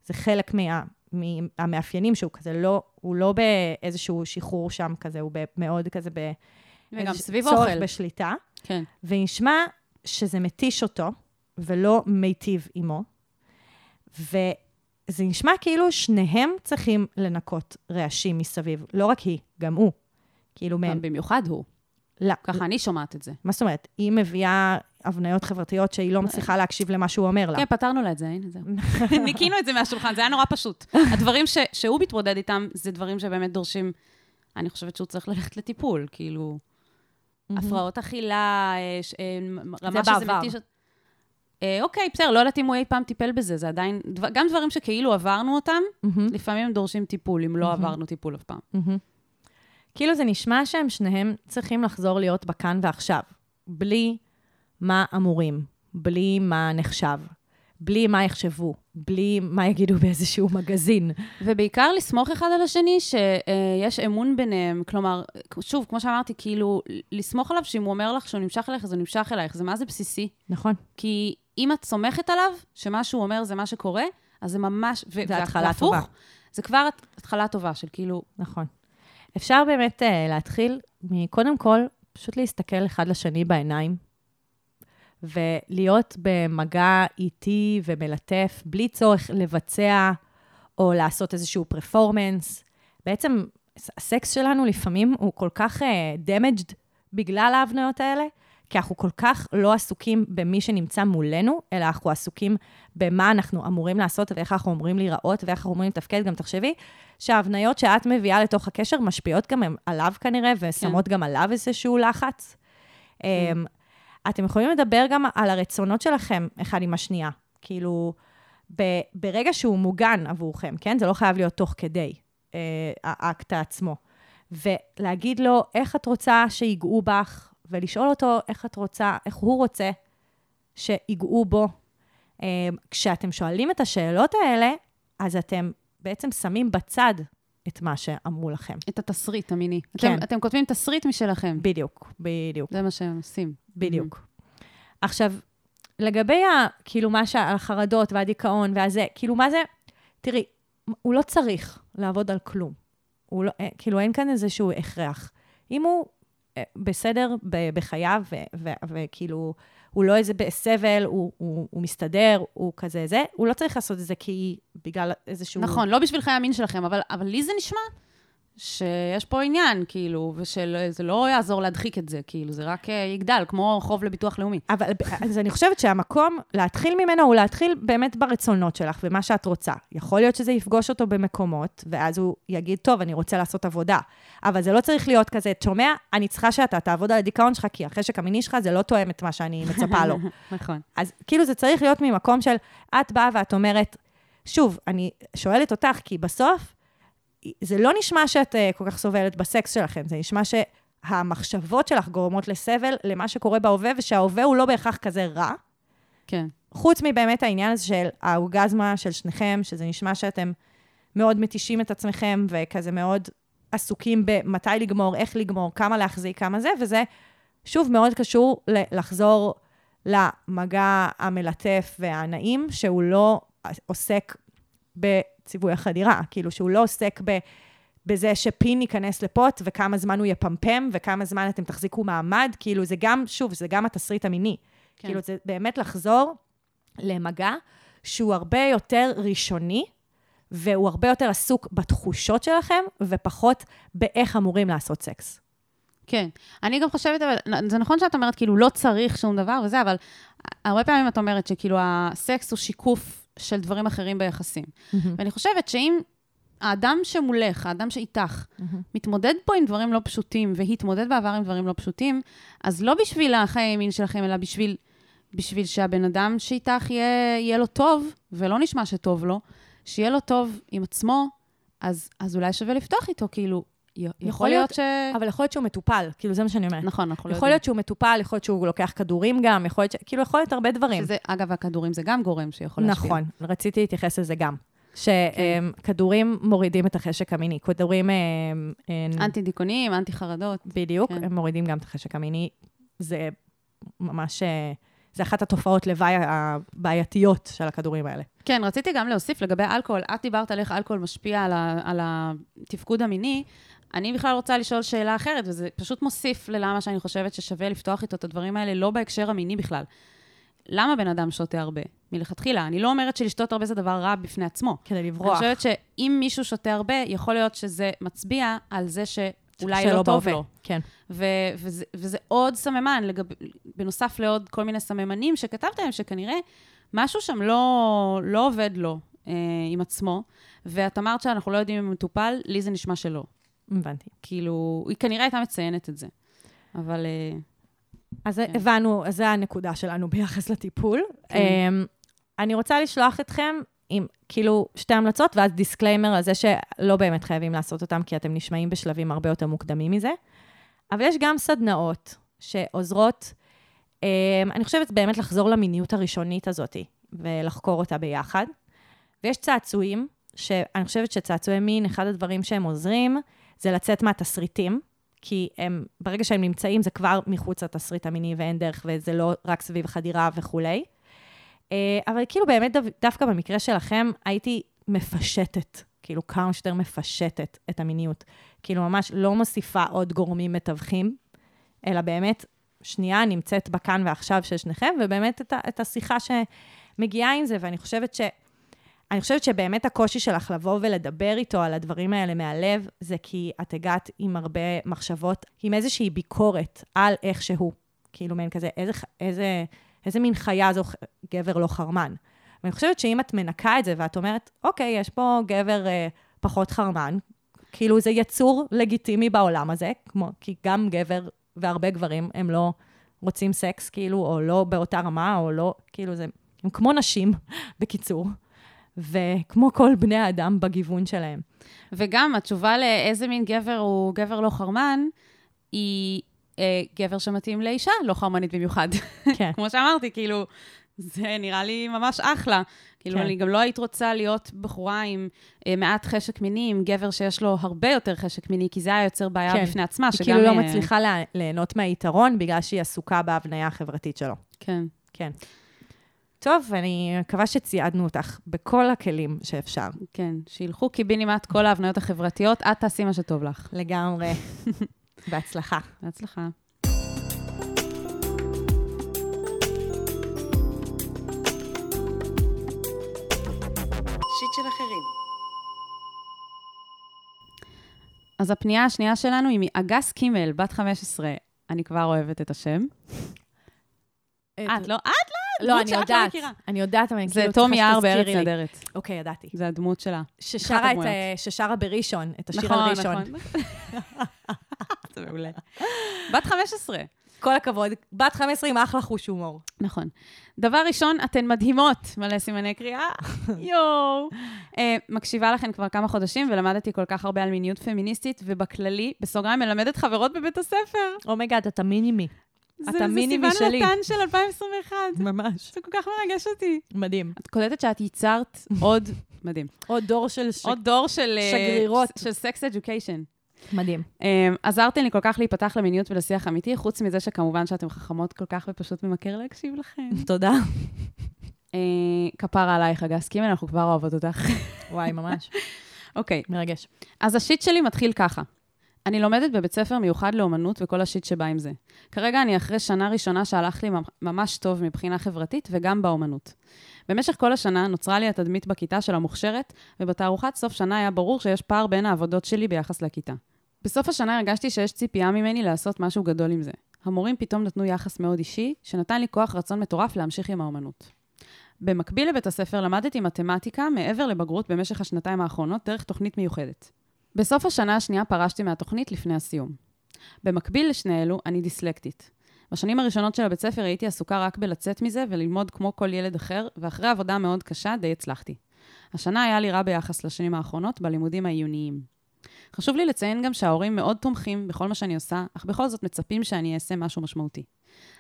זה חלק מה, מהמאפיינים שהוא כזה לא, הוא לא באיזשהו שחרור שם כזה, הוא מאוד כזה ב... וגם סביב צורך אוכל. בשליטה, כן. ונשמע שזה מתיש אותו, ולא מיטיב עמו, וזה נשמע כאילו שניהם צריכים לנקות רעשים מסביב, לא רק היא, גם הוא. כאילו, גם במיוחד הוא. לא, ככה אני שומעת את זה. מה זאת אומרת? היא מביאה הבניות חברתיות שהיא לא מצליחה להקשיב למה שהוא אומר לה. כן, פתרנו לה את זה, הנה, זהו. ניקינו את זה מהשולחן, זה היה נורא פשוט. הדברים ש- שהוא מתמודד איתם, זה דברים שבאמת דורשים, אני חושבת שהוא צריך ללכת לטיפול, כאילו, הפרעות אכילה, אה, ש- אה, רמה שזה. מתיש... אה, אוקיי, בסדר, לא יודעת אם הוא אי פעם טיפל בזה, זה עדיין, גם דברים שכאילו עברנו אותם. לפעמים דורשים טיפול, אם לא. עברנו טיפול אף פעם. כאילו זה נשמע שהם שניהם צריכים לחזור להיות בכאן ועכשיו, בלי מה אמורים, בלי מה נחשב, בלי מה יחשבו, בלי מה יגידו באיזשהו מגזין. ובעיקר לסמוך אחד על השני, שיש אמון ביניהם. כלומר, שוב, כמו שאמרתי, כאילו, לסמוך עליו שאם הוא אומר לך שהוא נמשך אלייך, אז הוא נמשך אלייך. זה מה זה בסיסי. נכון. כי אם את סומכת עליו, שמה שהוא אומר זה מה שקורה, אז זה ממש... זה התחלה טובה. זה כבר התחלה טובה של כאילו, נכון. אפשר באמת uh, להתחיל מקודם כל, פשוט להסתכל אחד לשני בעיניים, ולהיות במגע איטי ומלטף, בלי צורך לבצע או לעשות איזשהו פרפורמנס. בעצם, הסקס שלנו לפעמים הוא כל כך uh, damaged בגלל ההבניות האלה, כי אנחנו כל כך לא עסוקים במי שנמצא מולנו, אלא אנחנו עסוקים במה אנחנו אמורים לעשות ואיך אנחנו אמורים להיראות ואיך אנחנו אמורים לתפקד. גם תחשבי שההבניות שאת מביאה לתוך הקשר משפיעות גם עליו כנראה, ושמות גם עליו איזשהו לחץ. אמ, אתם יכולים לדבר גם על הרצונות שלכם אחד עם השנייה. כאילו, ב- ברגע שהוא מוגן עבורכם, כן? זה לא חייב להיות תוך כדי אה, האקט עצמו. ולהגיד לו איך את רוצה שיגעו בך, ולשאול אותו איך את רוצה, איך הוא רוצה שיגעו בו. אה, כשאתם שואלים את השאלות האלה, אז אתם בעצם שמים בצד את מה שאמרו לכם. את התסריט המיני. כן. אתם, אתם כותבים תסריט משלכם. בדיוק, בדיוק. זה מה שהם עושים. בדיוק. עכשיו, לגבי ה, כאילו מה שהחרדות והדיכאון והזה, כאילו מה זה, תראי, הוא לא צריך לעבוד על כלום. הוא לא, אה, כאילו אין כאן איזשהו הכרח. אם הוא בסדר בחייו, וכאילו, הוא לא איזה בסבל, הוא, הוא, הוא מסתדר, הוא כזה זה, הוא לא צריך לעשות את זה כי בגלל איזשהו... נכון, לא בשביל חיי המין שלכם, אבל, אבל לי זה נשמע שיש פה עניין, כאילו, ושזה לא יעזור להדחיק את זה, כאילו, זה רק אה, יגדל, כמו חוב לביטוח לאומי. אבל אז אני חושבת שהמקום להתחיל ממנו הוא להתחיל באמת ברצונות שלך ומה שאת רוצה. יכול להיות שזה יפגוש אותו במקומות, ואז הוא יגיד, טוב, אני רוצה לעשות עבודה. אבל זה לא צריך להיות כזה, שומע? אני צריכה שאתה תעבוד על הדיכאון שלך, כי החשק המיני שלך זה לא תואם את מה שאני מצפה לו. נכון. אז כאילו זה צריך להיות ממקום של, את באה ואת אומרת, שוב, אני שואלת אותך, כי בסוף, זה לא נשמע שאת uh, כל כך סובלת בסקס שלכם, זה נשמע שהמחשבות שלך גורמות לסבל למה שקורה בהווה, ושההווה הוא לא בהכרח כזה רע. כן. חוץ מבאמת העניין הזה של האורגזמה של שניכם, שזה נשמע שאתם מאוד מתישים את עצמכם, וכזה מאוד עסוקים במתי לגמור, איך לגמור, כמה להחזיק, כמה זה, וזה שוב מאוד קשור לחזור למגע המלטף והנעים, שהוא לא עוסק בציווי החדירה, כאילו שהוא לא עוסק ב... בזה שפין ייכנס לפוט, וכמה זמן הוא יפמפם, וכמה זמן אתם תחזיקו מעמד, כאילו זה גם, שוב, זה גם התסריט המיני. כן. כאילו זה באמת לחזור למגע שהוא הרבה יותר ראשוני, והוא הרבה יותר עסוק בתחושות שלכם, ופחות באיך אמורים לעשות סקס. כן. אני גם חושבת, אבל זה נכון שאת אומרת, כאילו, לא צריך שום דבר וזה, אבל הרבה פעמים את אומרת שכאילו הסקס הוא שיקוף של דברים אחרים ביחסים. ואני חושבת שאם האדם שמולך, האדם שאיתך, מתמודד פה עם דברים לא פשוטים, והתמודד בעבר עם דברים לא פשוטים, אז לא בשביל החיי הימין שלכם, אלא בשביל, בשביל שהבן אדם שאיתך יהיה, יהיה לו טוב, ולא נשמע שטוב לו, שיהיה לו טוב עם עצמו, אז, אז אולי שווה לפתוח איתו, כאילו, י- יכול להיות- ש... אבל יכול להיות שהוא מטופל, כאילו זה מה שאני אומרת. נכון, אנחנו לא יכול להיות שהוא מטופל, יכול להיות שהוא לוקח כדורים גם, יכול להיות ש... כאילו, יכול להיות הרבה דברים. שזה, אגב, הכדורים זה גם גורם שיכול להשפיע. נכון, רציתי להתייחס לזה גם. שכדורים מורידים את החשק המיני. כדורים, אה, אה, אנטי-דיכאונים, אנטי-חרדות. בדיוק, כן. הם מורידים גם את החשק המיני. זה ממש, אה, זה אחת התופעות לוואי הבעייתיות של הכדורים האלה. כן, רציתי גם להוסיף לגבי אלכוהול. את דיברת על איך אלכוהול משפיע על, ה, על התפקוד המיני. אני בכלל רוצה לשאול שאלה אחרת, וזה פשוט מוסיף ללמה שאני חושבת ששווה לפתוח איתו את הדברים האלה, לא בהקשר המיני בכלל. למה בן אדם שותה הרבה? מלכתחילה. אני לא אומרת שלשתות הרבה זה דבר רע בפני עצמו. כדי לברוח. אני חושבת שאם מישהו שותה הרבה, יכול להיות שזה מצביע על זה שאולי לא טוב. לו. כן. ו- וזה, וזה עוד סממן, לגב, בנוסף לעוד כל מיני סממנים שכתבתם, שכנראה משהו שם לא, לא עובד לו אה, עם עצמו, ואת אמרת שאנחנו לא יודעים אם הוא מטופל, לי זה נשמע שלא. הבנתי. כאילו, היא כנראה הייתה מציינת את זה. אבל אה, אז כן. הבנו, אז זו הנקודה שלנו ביחס לטיפול. כן. אמ, אני רוצה לשלוח אתכם עם כאילו שתי המלצות, ואז disclaimer על זה שלא באמת חייבים לעשות אותם, כי אתם נשמעים בשלבים הרבה יותר מוקדמים מזה. אבל יש גם סדנאות שעוזרות, אמ, אני חושבת באמת לחזור למיניות הראשונית הזאת. ולחקור אותה ביחד. ויש צעצועים, שאני חושבת שצעצועי מין, אחד הדברים שהם עוזרים, זה לצאת מהתסריטים, כי הם, ברגע שהם נמצאים, זה כבר מחוץ לתסריט המיני ואין דרך, וזה לא רק סביב חדירה וכולי. אה, אבל כאילו באמת דו, דווקא במקרה שלכם, הייתי מפשטת, כאילו כמה שיותר מפשטת את המיניות. כאילו ממש לא מוסיפה עוד גורמים מתווכים, אלא באמת, שנייה נמצאת בכאן ועכשיו של שניכם, ובאמת את, את השיחה שמגיעה עם זה, ואני חושבת ש... אני חושבת שבאמת הקושי שלך לבוא ולדבר איתו על הדברים האלה מהלב, זה כי את הגעת עם הרבה מחשבות, עם איזושהי ביקורת על איך שהוא. כאילו, מעין כזה, איזה, איזה, איזה מין חיה זו גבר לא חרמן. ואני חושבת שאם את מנקה את זה ואת אומרת, אוקיי, יש פה גבר אה, פחות חרמן, כאילו זה יצור לגיטימי בעולם הזה, כמו, כי גם גבר והרבה גברים הם לא רוצים סקס, כאילו, או לא באותה רמה, או לא, כאילו, זה, הם כמו נשים, בקיצור. וכמו כל בני האדם בגיוון שלהם. וגם התשובה לאיזה מין גבר הוא גבר לא חרמן, היא אה, גבר שמתאים לאישה לא חרמנית במיוחד. כן. כמו שאמרתי, כאילו, זה נראה לי ממש אחלה. כאילו, כן. אני גם לא היית רוצה להיות בחורה עם אה, מעט חשק מיני, עם גבר שיש לו הרבה יותר חשק מיני, כי זה היה יוצר בעיה כן. בפני עצמה, היא שגם... כאילו לא אה, מצליחה ליהנות מהיתרון בגלל שהיא עסוקה בהבניה החברתית שלו. כן. כן. טוב, אני מקווה שציידנו אותך בכל הכלים שאפשר. כן, שילכו קיבינימט כל ההבניות החברתיות, את תעשי מה שטוב לך. לגמרי. בהצלחה. בהצלחה. שיט של אחרים. אז הפנייה השנייה שלנו היא מאגס קימל, בת 15. אני כבר אוהבת את השם. את לא? את לא? לא, אני לא יודעת. אני יודעת, אבל אני זה כאילו תום צריכה יער שתזכירי בארץ. נהדרת. אוקיי, ידעתי. זה הדמות שלה. ששרה. אה, ששרה בראשון, את השיר נכון, על ראשון. נכון. זה מעולה. בת 15. כל הכבוד. בת 15 עם אחלה חוש הומור. נכון. דבר ראשון, אתן מדהימות, מלא סימני קריאה. יואו. אה, מקשיבה לכן כבר כמה חודשים, ולמדתי כל כך הרבה על מיניות פמיניסטית, ובכללי, בסוגריים, מלמדת חברות בבית הספר. אומייגאד, אתה מינימי. אתה מינימי זה סיוון. נתן של 2021. ממש. זה כל כך מרגש אותי. מדהים. את קולטת שאת ייצרת עוד, מדהים, עוד דור של... ש... עוד דור של... אה, שגרירות. של סקס אדיוקיישן. מדהים. Um, עזרתם לי כל כך להיפתח למיניות ולשיח אמיתי, חוץ מזה שכמובן שאתם חכמות כל כך ופשוט ממכר להקשיב לכם. תודה. uh, כפרה עלייך, אגס קימל, אנחנו כבר אוהבות אותך. וואי, ממש. אוקיי, מרגש. אז השיט שלי מתחיל ככה. אני לומדת בבית ספר מיוחד לאומנות וכל השיט שבא עם זה. כרגע אני אחרי שנה ראשונה שהלך לי ממ- ממש טוב מבחינה חברתית וגם באומנות. במשך כל השנה נוצרה לי התדמית בכיתה של המוכשרת, ובתערוכת סוף שנה היה ברור שיש פער בין העבודות שלי ביחס לכיתה. בסוף השנה הרגשתי שיש ציפייה ממני לעשות משהו גדול עם זה. המורים פתאום נתנו יחס מאוד אישי, שנתן לי כוח רצון מטורף להמשיך עם האומנות. במקביל לבית הספר למדתי מתמטיקה מעבר לבגרות במשך השנתיים האחרונות דרך תוכנית מיוחדת. בסוף השנה השנייה פרשתי מהתוכנית לפני הסיום. במקביל לשני אלו, אני דיסלקטית. בשנים הראשונות של הבית ספר הייתי עסוקה רק בלצאת מזה וללמוד כמו כל ילד אחר, ואחרי עבודה מאוד קשה די הצלחתי. השנה היה לי רע ביחס לשנים האחרונות בלימודים העיוניים. חשוב לי לציין גם שההורים מאוד תומכים בכל מה שאני עושה, אך בכל זאת מצפים שאני אעשה משהו משמעותי.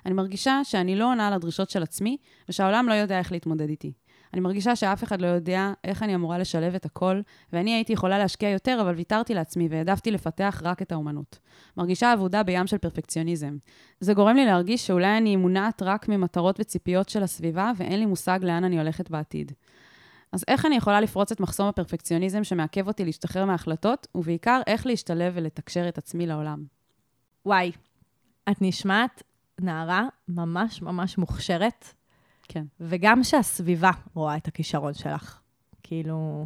אני מרגישה שאני לא עונה על הדרישות של עצמי, ושהעולם לא יודע איך להתמודד איתי. אני מרגישה שאף אחד לא יודע איך אני אמורה לשלב את הכל, ואני הייתי יכולה להשקיע יותר, אבל ויתרתי לעצמי והעדפתי לפתח רק את האומנות. מרגישה אבודה בים של פרפקציוניזם. זה גורם לי להרגיש שאולי אני מונעת רק ממטרות וציפיות של הסביבה, ואין לי מושג לאן אני הולכת בעתיד. אז איך אני יכולה לפרוץ את מחסום הפרפקציוניזם שמעכב אותי להשתחרר מההחלטות, ובעיקר איך להשתלב ולתקשר את עצמי לעולם? וואי, את נשמעת נערה ממש ממש מוכשרת, כן. וגם שהסביבה רואה את הכישרון שלך. כאילו,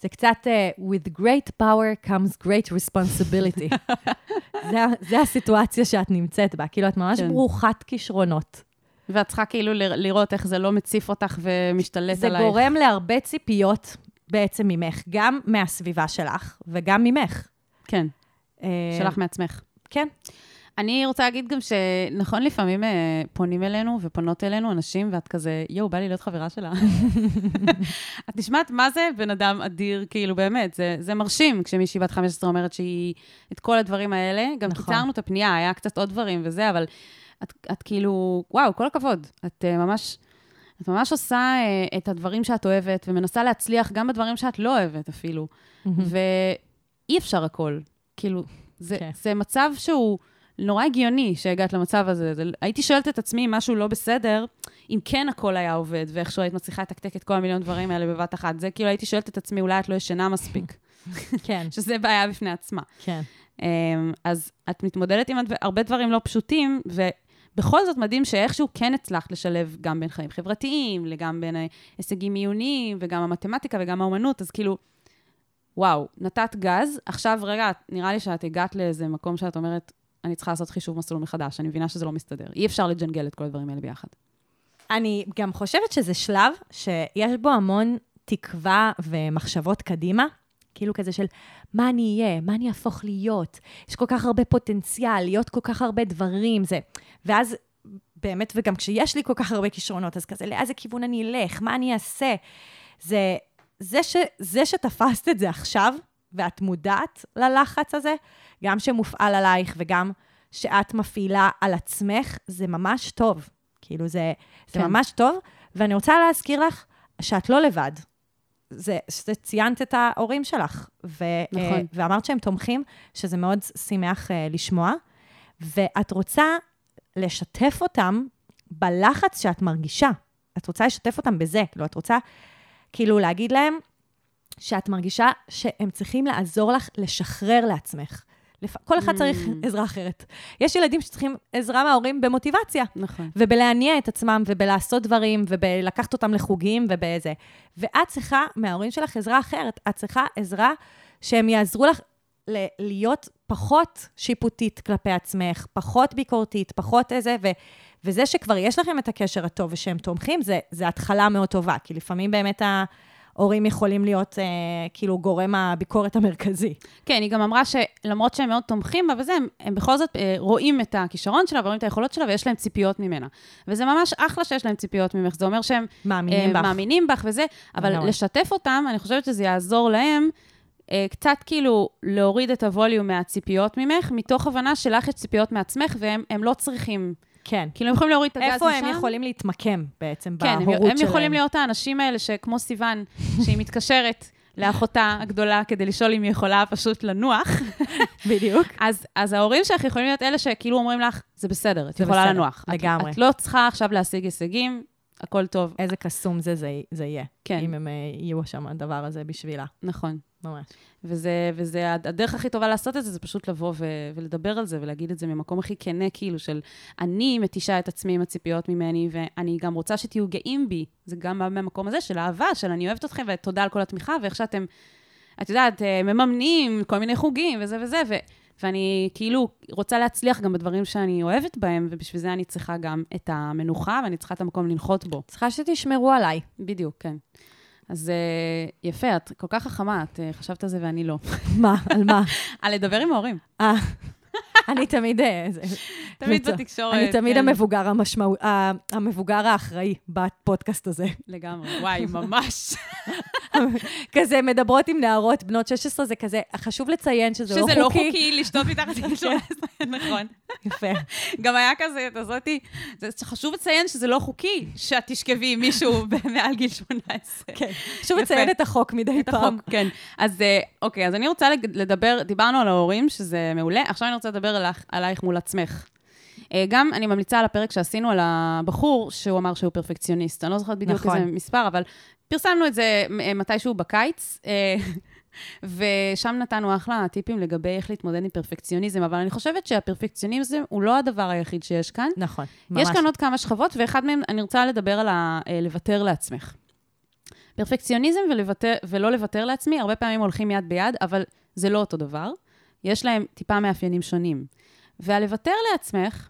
זה קצת uh, with great power comes great responsibility. זה, זה הסיטואציה שאת נמצאת בה. כאילו, את ממש כן. ברוכת כישרונות. ואת צריכה כאילו ל- לראות איך זה לא מציף אותך ומשתלט זה עלייך. גורם להרבה ציפיות בעצם ממך, גם מהסביבה שלך וגם ממך. כן, אה, שלך מעצמך. כן. אני רוצה להגיד גם שנכון, לפעמים אה, פונים אלינו ופונות אלינו אנשים, ואת כזה, יואו, בא לי להיות חברה שלה. את נשמעת, מה זה בן אדם אדיר, כאילו, באמת, זה, זה מרשים כשמישהי בת 15 אומרת שהיא את כל הדברים האלה. גם נכון. קיצרנו את הפנייה, היה קצת עוד דברים וזה, אבל את, את כאילו, וואו, כל הכבוד. את uh, ממש את ממש עושה אה, את הדברים שאת אוהבת, ומנסה להצליח גם בדברים שאת לא אוהבת אפילו. ואי אפשר הכל. כאילו, זה, כן. זה מצב שהוא נורא הגיוני שהגעת למצב הזה. זה, הייתי שואלת את עצמי אם משהו לא בסדר, אם כן הכל היה עובד, ואיכשהו היית מצליחה לתקתק את כל המיליון דברים האלה בבת אחת. זה כאילו הייתי שואלת את עצמי, אולי את לא ישנה מספיק, כן, שזה בעיה בפני עצמה. כן. אמ, אז את מתמודדת עם הרבה דברים לא פשוטים, ובכל זאת מדהים שאיכשהו כן הצלחת לשלב גם בין חיים חברתיים, גם בין הישגים עיוניים, וגם המתמטיקה וגם האומנות, אז כאילו, וואו, נתת גז, עכשיו רגע, נראה לי שאת הגעת לאיזה מקום שאת אומרת, אני צריכה לעשות חישוב מסלול מחדש, אני מבינה שזה לא מסתדר. אי אפשר לג'נגל את כל הדברים האלה ביחד. אני גם חושבת שזה שלב שיש בו המון תקווה ומחשבות קדימה, כאילו כזה של מה אני אהיה, מה אני אהפוך להיות, יש כל כך הרבה פוטנציאל, להיות כל כך הרבה דברים, זה... ואז באמת, וגם כשיש לי כל כך הרבה כישרונות, אז כזה, לאיזה כיוון אני אלך, מה אני אעשה? זה, זה, ש, זה שתפסת את זה עכשיו, ואת מודעת ללחץ הזה, גם שמופעל עלייך וגם שאת מפעילה על עצמך, זה ממש טוב. כאילו, זה, זה כן. ממש טוב. ואני רוצה להזכיר לך שאת לא לבד. זה, שזה ציינת את ההורים שלך, ו, נכון. אה, ואמרת שהם תומכים, שזה מאוד שימח אה, לשמוע, ואת רוצה לשתף אותם בלחץ שאת מרגישה. את רוצה לשתף אותם בזה, כאילו, את רוצה כאילו להגיד להם שאת מרגישה שהם צריכים לעזור לך לשחרר לעצמך. לפ... כל אחד צריך Mm. עזרה אחרת. יש ילדים שצריכים עזרה מההורים במוטיבציה. נכון. ובלהניע את עצמם, ובלעשות דברים, ובלקחת אותם לחוגים, ובזה. ואת צריכה מההורים שלך עזרה אחרת. את צריכה עזרה שהם יעזרו לך ל- להיות פחות שיפוטית כלפי עצמך, פחות ביקורתית, פחות איזה, ו- וזה שכבר יש לכם את הקשר הטוב ושהם תומכים, זה, זה התחלה מאוד טובה, כי לפעמים באמת ההורים יכולים להיות אה, כאילו גורם הביקורת המרכזי. כן, היא גם אמרה שלמרות שהם מאוד תומכים בה וזה, הם, הם בכל זאת אה, רואים את הכישרון שלה ורואים את היכולות שלה ויש להם ציפיות ממנה. וזה ממש אחלה שיש להם ציפיות ממך, זה אומר שהם מאמינים אה, בך. מאמינים בך וזה, אבל לגמרי. לשתף אותם, אני חושבת שזה יעזור להם אה, קצת כאילו להוריד את הווליום מהציפיות ממך, מתוך הבנה שלך יש ציפיות מעצמך והם הם לא צריכים, כן. כאילו הם יכולים להוריד את הגז משם. איפה הם יכולים להתמקם בעצם כן, הם, בהורות הם שלהם? יכולים להיות האנשים האלה שכמו סיוון, שהיא מתקשרת לאחותה הגדולה כדי לשאול אם היא יכולה פשוט לנוח, בדיוק. אז, אז ההורים שלך יכולים להיות אלה שכאילו אומרים לך, זה בסדר, את זה יכולה בסדר, לנוח. את- לגמרי. את לא צריכה עכשיו להשיג הישגים, הכל טוב. איזה קסום זה, זה, זה יהיה. כן. אם הם אה, יהיו שם, הדבר הזה בשבילה. נכון. ממש. וזה, וזה הד- הדרך הכי טובה לעשות את זה, זה פשוט לבוא ו, ולדבר על זה, ולהגיד את זה ממקום הכי כנה, כאילו, של אני מתישה את עצמי עם הציפיות ממני, ואני גם רוצה שתהיו גאים בי. זה גם מהמקום הזה של אהבה, של אני אוהבת אתכם, ותודה על כל התמיכה, ואיך שאתם, את יודעת, אה, מממנים כל מיני חוגים וזה וזה, ו, ואני כאילו רוצה להצליח גם בדברים שאני אוהבת בהם, ובשביל זה אני צריכה גם את המנוחה, ואני צריכה את המקום לנחות בו. צריכה שתשמרו עליי. בדיוק, כן. אז אה, יפה, את כל כך חכמה, את אה, חשבת על זה ואני לא. מה? על מה? על לדבר עם ההורים. אה, אני תמיד... אה, תמיד בתקשורת. אני תמיד כן, המבוגר המבוגר האחראי בפודקאסט הזה. לגמרי, וואי, ממש. כזה מדברות עם נערות בנות 16, זה כזה, חשוב לציין שזה לא חוקי. שזה לא חוקי לשתות מתחת לגיל 18, נכון. יפה. גם היה כזה, את הזאתי, חשוב לציין שזה לא חוקי שאת תשכבי עם מישהו מעל גיל 18. כן. חשוב. לציין את החוק מדי את פעם. החוק, כן. אז אה, אוקיי, אז אני רוצה לדבר, דיברנו על ההורים, שזה מעולה, עכשיו אני רוצה לדבר עלייך, עלייך מול עצמך. אה, גם אני ממליצה על הפרק שעשינו על הבחור, שהוא אמר שהוא פרפקציוניסט. אני לא זוכרת בדיוק נכון. איזה מספר, אבל פרסמנו את זה אה, מתישהו בקיץ, אה, ושם נתנו אחלה טיפים לגבי איך להתמודד עם פרפקציוניזם, אבל אני חושבת שהפרפקציוניזם הוא לא הדבר היחיד שיש כאן. נכון, ממש. יש כאן עוד כמה שכבות, ואחד מהם, אני רוצה לדבר על ה- לוותר לעצמך. פרפקציוניזם ולוותר, ולא לוותר לעצמי, הרבה פעמים הולכים יד ביד, אבל זה לא אותו דבר. יש להם טיפה מאפיינים שונים. והלוותר לעצמך,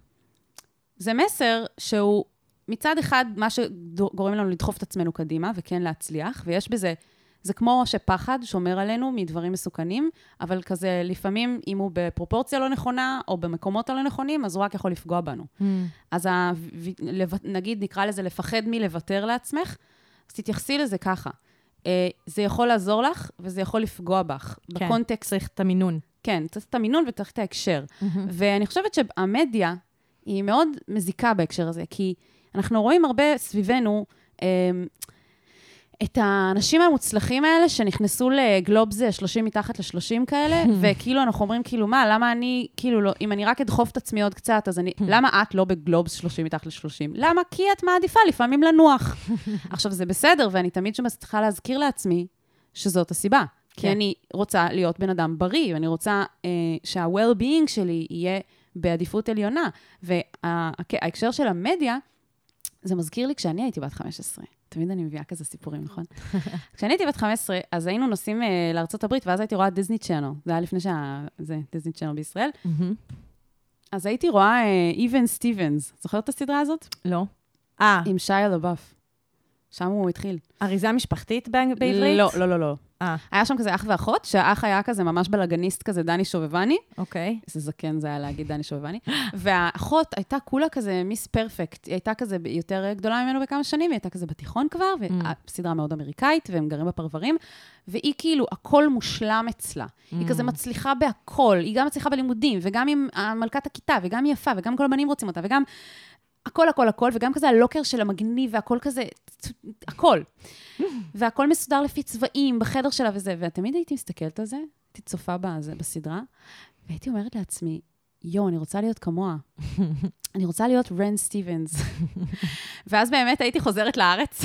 זה מסר שהוא מצד אחד מה שגורם לנו לדחוף את עצמנו קדימה, וכן להצליח, ויש בזה, זה כמו שפחד שומר עלינו מדברים מסוכנים, אבל כזה לפעמים, אם הוא בפרופורציה לא נכונה, או במקומות הלא נכונים, אז הוא רק יכול לפגוע בנו. Mm. אז ה... נגיד, נקרא לזה לפחד מלוותר לעצמך, אז תתייחסי לזה ככה. אה, זה יכול לעזור לך, וזה יכול לפגוע בך. כן. בקונטקסט, צריך את המינון. כן, צריך את המינון וצריך את ההקשר. ואני חושבת שהמדיה היא מאוד מזיקה בהקשר הזה, כי אנחנו רואים הרבה סביבנו אמ, את האנשים המוצלחים האלה שנכנסו לגלובס 30 מתחת ל-30 כאלה, וכאילו אנחנו אומרים, כאילו, מה, למה אני, כאילו, לא, אם אני רק אדחוף את עצמי עוד קצת, אז אני, למה את לא בגלובס 30 מתחת ל-30? למה? כי את מעדיפה לפעמים לנוח. עכשיו, זה בסדר, ואני תמיד צריכה להזכיר לעצמי שזאת הסיבה. כי כן. אני רוצה להיות בן אדם בריא, ואני רוצה אה, שה-well-being שלי יהיה בעדיפות עליונה. וההקשר של המדיה, זה מזכיר לי כשאני הייתי בת 15. תמיד אני מביאה כזה סיפורים, נכון? כשאני הייתי בת 15, אז היינו נוסעים אה, לארצות הברית, ואז הייתי רואה דיסני צ'אנל. זה היה לפני שה... זה, דיסני צ'אנל בישראל. אז הייתי רואה איבן סטיבנס. זוכרת את הסדרה הזאת? לא. אה, עם שיה לבף. שם הוא התחיל. אריזה משפחתית בעברית? לא, לא, לא, לא. אה, היה שם כזה אח ואחות, שהאח היה כזה ממש בלאגניסט כזה, דני שובבני. אוקיי. איזה זקן זה היה להגיד דני שובבני. והאחות הייתה כולה כזה מיס פרפקט. היא הייתה כזה יותר גדולה ממנו בכמה שנים, היא הייתה כזה בתיכון כבר, וסדרה מאוד אמריקאית, והם גרים בפרברים, והיא כאילו, הכל מושלם אצלה. היא כזה מצליחה בהכל, היא גם מצליחה בלימודים, וגם עם מלכת הכיתה, וגם היא יפה, וגם כל הבנים רוצים אותה, וגם הכל, הכל, הכל, וגם כזה הלוקר של המגניב, והכל כזה, הכל. והכל מסודר לפי צבעים, בחדר שלה וזה, ותמיד הייתי מסתכלת על זה, הייתי צופה בזה, בסדרה, והייתי אומרת לעצמי, יואו, אני רוצה להיות כמוה. אני רוצה להיות רן סטיבנס. ואז באמת הייתי חוזרת לארץ,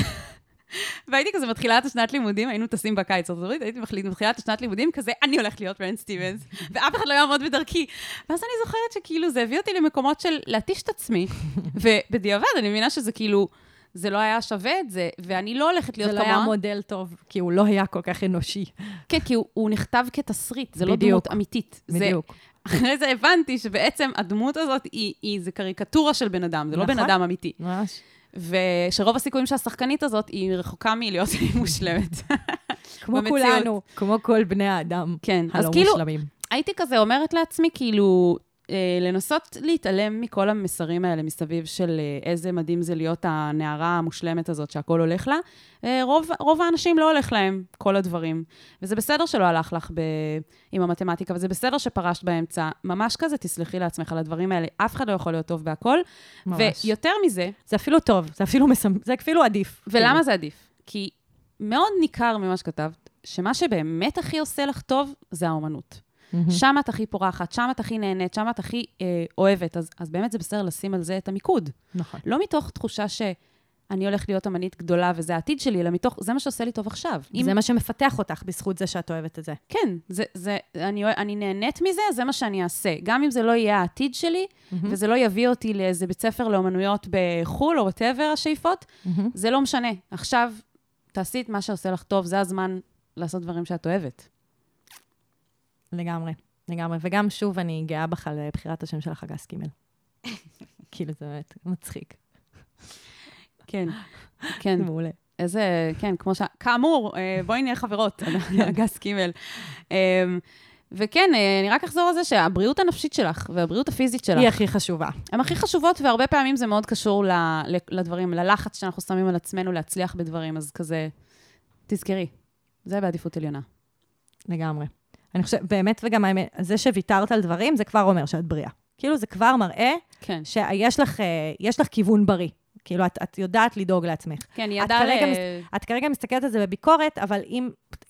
והייתי כזה מתחילה את השנת לימודים, היינו טסים בקיץ ארצות הברית, הייתי מתחילה את השנת לימודים, כזה, אני הולכת להיות רן סטיבנס, ואף אחד לא יעמוד בדרכי. ואז אני זוכרת שכאילו זה הביא אותי למקומות של להתיש את עצמי, ובדיעבד אני מבינה שזה כאילו, זה לא היה שווה את זה, ואני לא הולכת להיות זה כמוה. לא היה מודל טוב, כי הוא לא היה כל כך אנושי. כן, כי הוא, הוא נכתב כתסריט, זה לא בדיוק. דמות אמיתית. זה, בדיוק. אחרי זה הבנתי שבעצם הדמות הזאת היא, היא זה קריקטורה של בן אדם, זה לא בן נכון. אדם אמיתי. ממש. ושרוב הסיכויים שהשחקנית הזאת היא רחוקה מלהיות מושלמת. כמו במציאות. כולנו, כמו כל בני האדם כן, אז הלא כאילו, מושלמים. הייתי כזה אומרת לעצמי, כאילו, לנסות להתעלם מכל המסרים האלה מסביב של אה, איזה מדהים זה להיות הנערה המושלמת הזאת שהכל הולך לה. אה, רוב, רוב האנשים לא הולך להם כל הדברים. וזה בסדר שלא הלך לך ב, עם המתמטיקה, וזה בסדר שפרשת באמצע. ממש כזה, תסלחי לעצמך על הדברים האלה. אף אחד לא יכול להיות טוב בהכל. ממש. ויותר מזה, זה אפילו טוב, זה אפילו מסמ... זה אפילו עדיף. ולמה כאילו. זה עדיף? כי מאוד ניכר ממה שכתבת, שמה שבאמת הכי עושה לך טוב, זה האומנות. מהמם. שם את הכי פורחת, שם את הכי נהנית, שם את הכי אה, אוהבת, אז, אז באמת זה בסדר לשים על זה את המיקוד. נכון. לא מתוך תחושה שאני הולכת להיות אמנית גדולה וזה העתיד שלי, אלא מתוך, זה מה שעושה לי טוב עכשיו. אם, זה מה שמפתח אותך בזכות זה שאת אוהבת את זה. כן, זה, זה, אני, אני נהנית מזה, זה מה שאני אעשה. גם אם זה לא יהיה העתיד שלי, וזה לא יביא אותי לאיזה בית ספר לאומנויות בחו"ל, או וואטאבר השאיפות, זה לא משנה. עכשיו, תעשי את מה שעושה לך טוב, זה הזמן לעשות דברים שאת אוהבת. לגמרי, לגמרי. וגם שוב, אני גאה בך על בחירת השם שלך, אגס קימל. כאילו, זה באמת מצחיק. כן, כן. מעולה. איזה, כן, כמו ש... כאמור, אה, בואי נהיה חברות, אגס קימל. אה, וכן, אה, אני רק אחזור על זה שהבריאות הנפשית שלך והבריאות הפיזית שלך, היא הכי חשובה. הן הכי חשובות, והרבה פעמים זה מאוד קשור ל- ל- לדברים, ללחץ שאנחנו שמים על עצמנו להצליח בדברים, אז כזה, תזכרי, זה בעדיפות עליונה. לגמרי. אני חושבת, באמת, וגם זה שוויתרת על דברים, זה כבר אומר שאת בריאה. כאילו, זה כבר מראה כן, שיש לך, אה, לך כיוון בריא. כאילו, את, את יודעת לדאוג לעצמך. כן, היא ידעה ל... מס- את כרגע מסתכלת על זה בביקורת, אבל אם,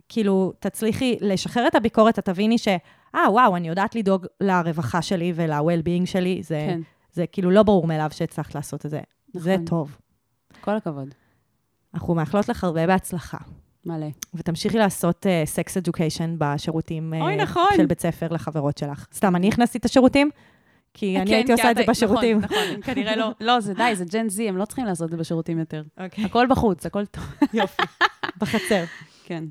כאילו, תצליחי לשחרר את הביקורת, את תביני ש... אה, וואו, אני יודעת לדאוג לרווחה שלי ול-well-being שלי. זה, כן, זה כאילו לא ברור מאליו שהצלחת לעשות את זה. זה נכון. טוב. כל הכבוד. אנחנו מאחלות לך הרבה בהצלחה. מלא. ותמשיכי לעשות סקס uh, אדיוקיישן בשירותים אוי, uh, נכון. של בית ספר לחברות שלך. סתם, אני הכנסתי את השירותים, כי אני כן, הייתי כי עושה את זה את- בשירותים. נכון, נכון, כנראה לא. לא, זה די, זה ג'ן זי, הם לא צריכים לעשות את זה בשירותים יותר. אוקיי. הכל בחוץ, הכל טוב. יופי. בחצר. כן.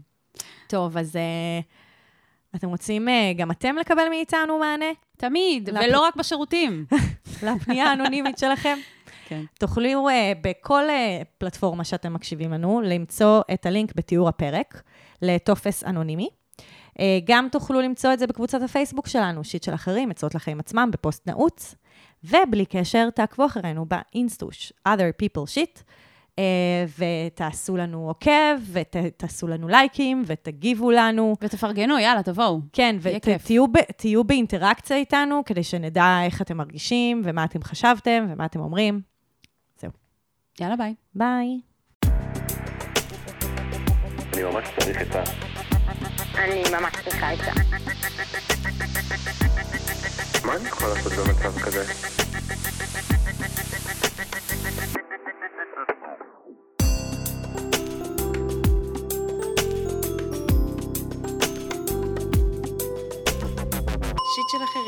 טוב, אז uh, אתם רוצים uh, גם אתם לקבל מאיתנו מענה תמיד, ולא רק בשירותים. לפנייה האנונימית שלכם? כן. תוכלו uh, בכל uh, פלטפורמה שאתם מקשיבים לנו למצוא את הלינק בתיאור הפרק לטופס אנונימי. Uh, גם תוכלו למצוא את זה בקבוצת הפייסבוק שלנו, שיט של אחרים, עצות לחיים עצמם, בפוסט נעוץ. ובלי קשר, תעקבו אחרינו באינסטוש, other people shit, uh, ותעשו לנו עוקב, ותעשו לנו לייקים, ותגיבו לנו. ותפרגנו, יאללה, תבואו. כן. ותהיו באינטראקציה איתנו, כדי שנדע איך אתם מרגישים, ומה אתם חשבתם, ומה אתם אומרים. יאללה, ביי. ביי. אני ממש צריך עצה. אני ממש צריכה עצה. מה אני יכול לעשות במצב כזה? שיט של אחרים.